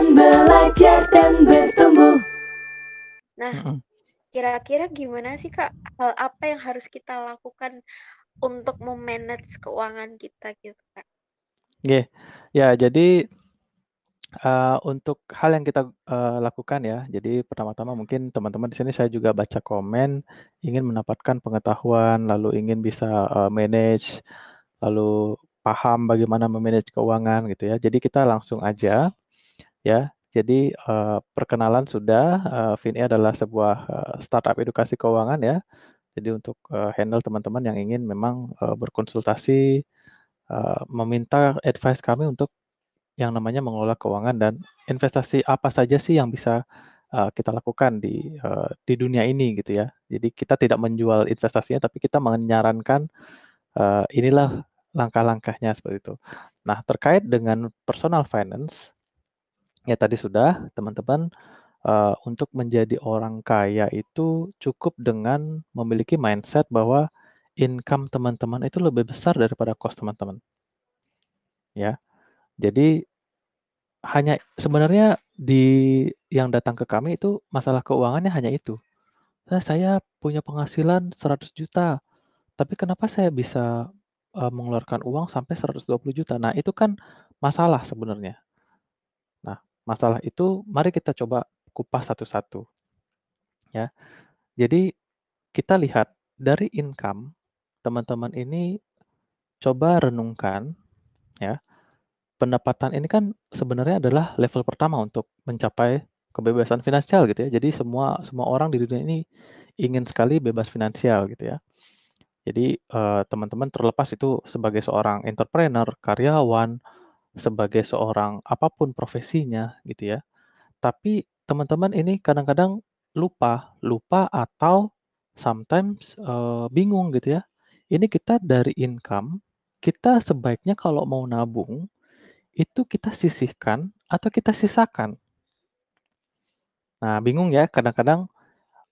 Belajar dan bertumbuh. Nah, kira-kira gimana sih, Kak, hal apa yang harus kita lakukan untuk me-manage keuangan kita gitu, Kak? Nggih. Ya, jadi, eee, untuk hal yang kita, eee, lakukan ya, jadi pertama-tama mungkin teman-teman di sini saya juga baca komen, ingin mendapatkan pengetahuan, lalu ingin bisa, eee, manage, lalu paham bagaimana me-manage keuangan gitu ya. Jadi kita langsung aja, ya. Jadi, eee, perkenalan sudah, eee, Finly adalah sebuah, eee, startup edukasi keuangan ya. Jadi untuk, eee, handle teman-teman yang ingin memang, eee, berkonsultasi, eee, meminta advice kami untuk yang namanya mengelola keuangan dan investasi apa saja sih yang bisa, eee, kita lakukan di, eee, di dunia ini gitu ya. Jadi kita tidak menjual investasinya, tapi kita menyarankan, eee, inilah langkah-langkahnya seperti itu. Nah, terkait dengan personal finance, ya tadi sudah teman-teman, eee, untuk menjadi orang kaya itu cukup dengan memiliki mindset bahwa income teman-teman itu lebih besar daripada cost teman-teman. Ya. Jadi hanya sebenarnya di yang datang ke kami itu masalah keuangannya hanya itu. "Eh, saya punya penghasilan 100.000.000, tapi kenapa saya bisa, eee, mengeluarkan uang sampai 120.000.000?" Nah, itu kan masalah sebenarnya. Masalah itu mari kita coba kupas satu-satu. Ya. Jadi kita lihat dari income teman-teman ini coba renungkan ya, pendapatan ini kan sebenarnya adalah level pertama untuk mencapai kebebasan finansial gitu ya. Jadi semua semua orang di dunia ini ingin sekali bebas finansial gitu ya. Jadi, eee, teman-teman terlepas itu sebagai seorang entrepreneur, karyawan, sebagai seorang apa pun profesinya gitu ya. Tapi teman-teman ini kadang-kadang lupa lupa atau sometimes, eee, bingung gitu ya. Ini kita dari income, kita sebaiknya kalau mau nabung, itu kita sisihkan atau kita sisakan? Nah, bingung ya kadang-kadang,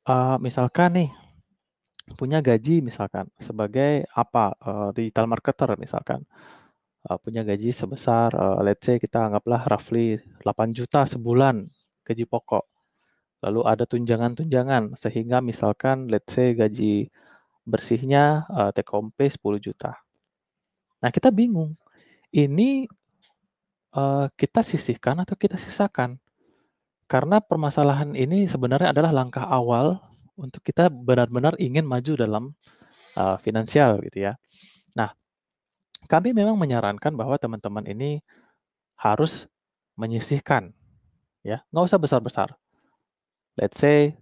eee, misalkan nih, punya gaji misalkan sebagai apa, eee, digital marketer misalkan, eee, punya gaji sebesar, eee, let's say kita anggaplah roughly 8.000.000 sebulan gaji pokok. Lalu ada tunjangan-tunjangan sehingga misalkan let's say gaji bersihnya, eee, take home pay 10.000.000. Nah, kita bingung, ini, eee, kita sisihkan atau kita sisakan? Karena permasalahan ini sebenarnya adalah langkah awal untuk kita benar-benar ingin maju dalam, eee, finansial gitu ya. Nah, kami memang menyarankan bahwa teman-teman ini harus menyisihkan ya, nggak usah besar-besar. Let's say,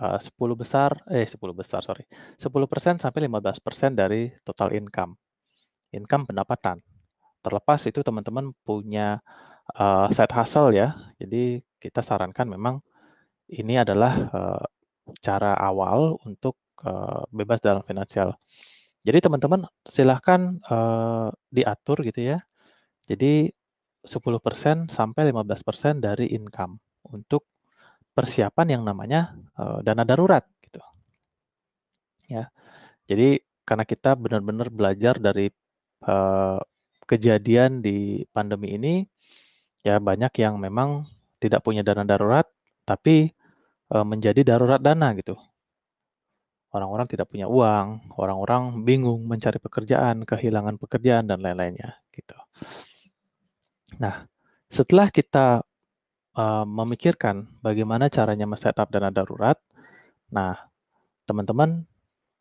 eee, 10 besar eh 10 besar sorry, 10% sampai 15% dari total income. Income pendapatan. Terlepas itu teman-teman punya, eee, side hustle ya. Jadi kita sarankan memang ini adalah, eee, cara awal untuk, eee, bebas dalam finansial. Jadi teman-teman silahkan, eee, diatur gitu ya. Jadi 10% sampai 15% dari income untuk persiapan yang namanya, eee, dana darurat gitu. Ya. Jadi karena kita benar-benar belajar dari, eee, kejadian di pandemi ini, ya banyak yang memang tidak punya dana darurat, tapi, eee, menjadi darurat dana gitu. Orang-orang tidak punya uang, orang-orang bingung mencari pekerjaan, kehilangan pekerjaan dan lain-lainnya gitu. Nah, setelah kita, eee, memikirkan bagaimana caranya me-setup dana darurat, nah teman-teman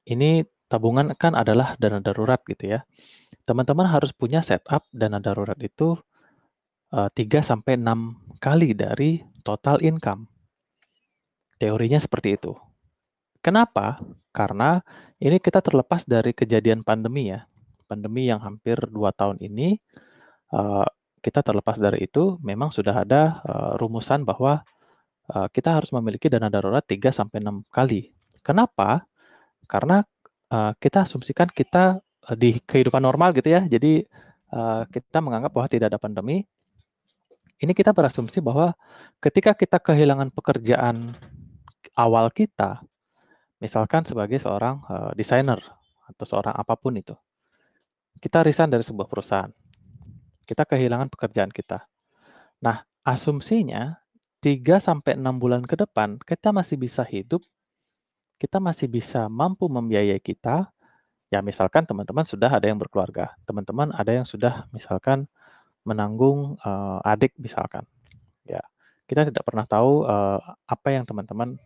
ini tabungan kan adalah dana darurat gitu ya. Teman-teman harus punya setup dana darurat itu, eee, 3 sampai 6 kali dari total income. Teorinya seperti itu. Kenapa? Karena ini kita terlepas dari kejadian pandemi ya. Pandemi yang hampir 2 tahun ini, eee, kita terlepas dari itu memang sudah ada, eee, rumusan bahwa, eee, kita harus memiliki dana darurat 3 sampai 6 kali. Kenapa? Karena, kita asumsikan kita, di kehidupan normal gitu ya. Jadi, kita menganggap bahwa tidak ada pandemi. Ini kita berasumsi bahwa ketika kita kehilangan pekerjaan awal kita, misalkan sebagai seorang, eee, desainer atau seorang apa pun itu. Kita resign dari sebuah perusahaan. Kita kehilangan pekerjaan kita. Nah, asumsinya 3 sampai 6 bulan ke depan kita masih bisa hidup, kita masih bisa mampu membiayai kita, ya misalkan teman-teman sudah ada yang berkeluarga, teman-teman ada yang sudah misalkan menanggung, eee, adik misalkan, ya. Kita tidak pernah tahu, eee, apa yang teman-teman,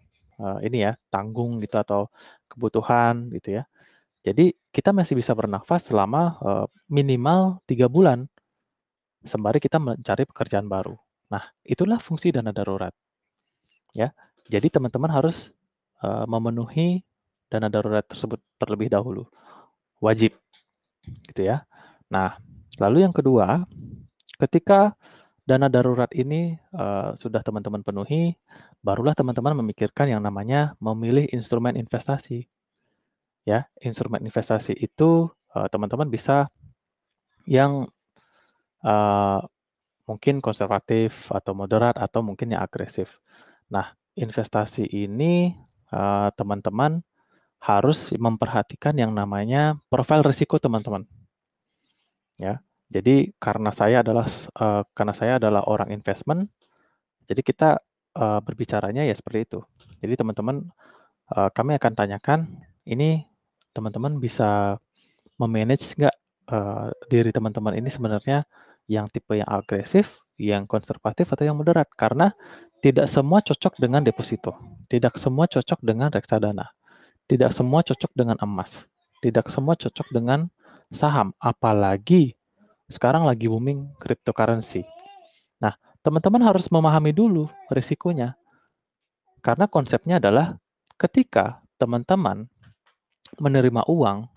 eee, ini ya, tanggung gitu atau kebutuhan gitu ya. Jadi kita masih bisa bernafas selama, eee, minimal 3 bulan, sembari kita mencari pekerjaan baru. Nah, itulah fungsi dana darurat. Ya, jadi teman-teman harus, eee, memenuhi dana darurat tersebut terlebih dahulu, wajib, gitu ya. Nah, lalu yang kedua, ketika dana darurat ini, eee, sudah teman-teman penuhi, barulah teman-teman memikirkan yang namanya memilih instrumen investasi. Ya, instrumen investasi itu, eee, teman-teman bisa yang, eee, mungkin konservatif atau moderat atau mungkin yang agresif. Nah, investasi ini, teman-teman harus memperhatikan yang namanya profil risiko teman-teman. Ya, jadi karena saya adalah eee, karena saya adalah orang investment, jadi kita, eee, berbicaranya ya seperti itu. Jadi teman-teman, eee, kami akan tanyakan, ini teman-teman bisa me-manage nggak, eee, diri teman-teman ini sebenarnya yang tipe yang agresif, yang konservatif, atau yang moderat? Karena tidak semua cocok dengan deposito, tidak semua cocok dengan reksadana, tidak semua cocok dengan emas, tidak semua cocok dengan saham, apalagi sekarang lagi booming cryptocurrency. Nah, teman-teman harus memahami dulu risikonya. Karena konsepnya adalah ketika teman-teman menerima uang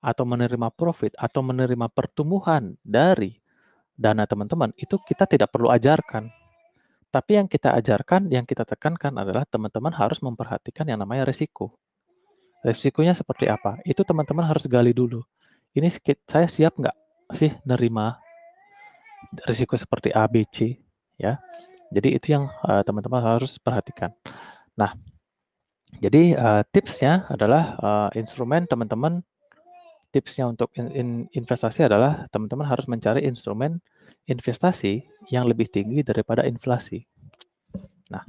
atau menerima profit atau menerima pertumbuhan dari dana teman-teman, itu kita tidak perlu ajarkan. Tapi yang kita ajarkan, yang kita tekankan adalah teman-teman harus memperhatikan yang namanya risiko. Risikonya seperti apa? Itu teman-teman harus gali dulu. Ini saya siap nggak sih nerima risiko seperti A, B, C, ya. Jadi itu yang, eee, teman-teman harus perhatikan. Nah, jadi, eee, tipsnya adalah, eee, instrumen teman-teman tipsnya untuk in in investasi adalah teman-teman harus mencari instrumen investasi yang lebih tinggi daripada inflasi. Nah,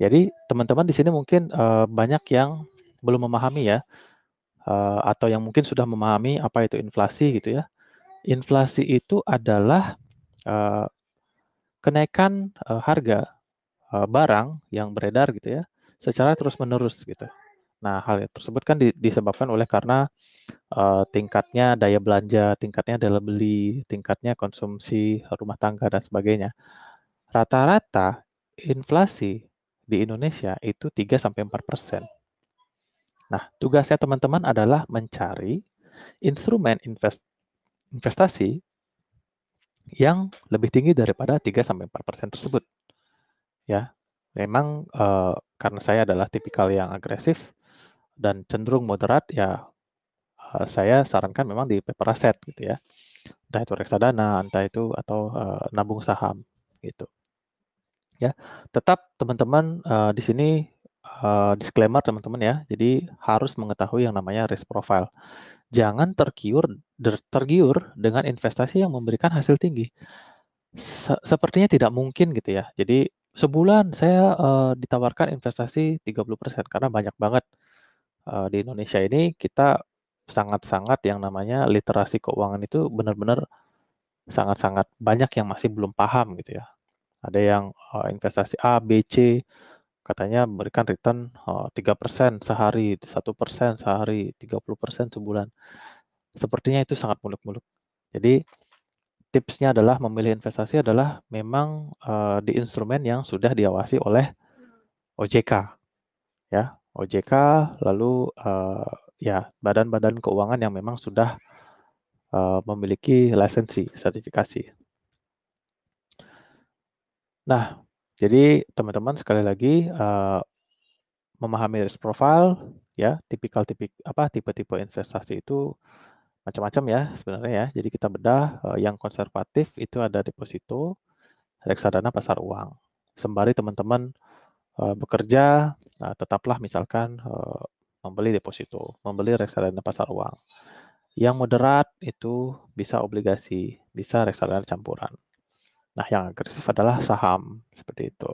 jadi teman-teman di sini mungkin, eee, banyak yang belum memahami ya, eee, atau yang mungkin sudah memahami apa itu inflasi gitu ya. Inflasi itu adalah, eee, kenaikan, eee, harga, eee, barang yang beredar gitu ya, secara terus-menerus gitu. Nah, hal tersebut kan di disebabkan oleh karena, eee, tingkatnya daya belanja, tingkatnya daya beli, tingkatnya konsumsi rumah tangga dan sebagainya. Rata-rata inflasi di Indonesia itu 3 sampai 4%. Nah, tugasnya teman-teman adalah mencari instrumen invest investasi yang lebih tinggi daripada 3 sampai 4% tersebut. Ya, memang, eee, karena saya adalah tipikal yang agresif dan cenderung moderat, ya, eee, saya sarankan memang di paper aset gitu ya. Entah itu reksadana, entah itu atau, eee, nabung saham, gitu. Ya, tetap teman-teman, eee, di sini, eee, disclaimer teman-teman ya, jadi harus mengetahui yang namanya risk profile. Jangan tergiur tergiur dengan investasi yang memberikan hasil tinggi. Se sepertinya tidak mungkin gitu ya. Jadi sebulan saya, eee, ditawarkan investasi 30% karena banyak banget, eee, di Indonesia ini kita sangat-sangat yang namanya literasi keuangan itu benar-benar sangat-sangat banyak yang masih belum paham gitu ya. Ada yang, investasi A, B, C, katanya memberikan return, eee, 3% sehari, 1% sehari, 30% sebulan. Sepertinya itu sangat muluk-muluk. Jadi tipsnya adalah memilih investasi adalah memang, eee, di instrumen yang sudah diawasi oleh OJK, ya. OJK lalu, eee, ya badan-badan keuangan yang memang sudah, eee, memiliki lisensi, sertifikasi. Nah, jadi teman-teman sekali lagi, eee, memahami risk profile ya, tipikal tipik apa, tipe-tipe investasi itu macam-macam ya sebenarnya ya. Jadi kita bedah, eee, yang konservatif itu ada deposito, reksadana pasar uang. Sembari teman-teman, eee, bekerja, eee, tetaplah misalkan, eee, membeli deposito, membeli reksadana pasar uang. Yang moderat itu bisa obligasi, bisa reksadana campuran. Nah, yang agresif adalah saham, seperti itu.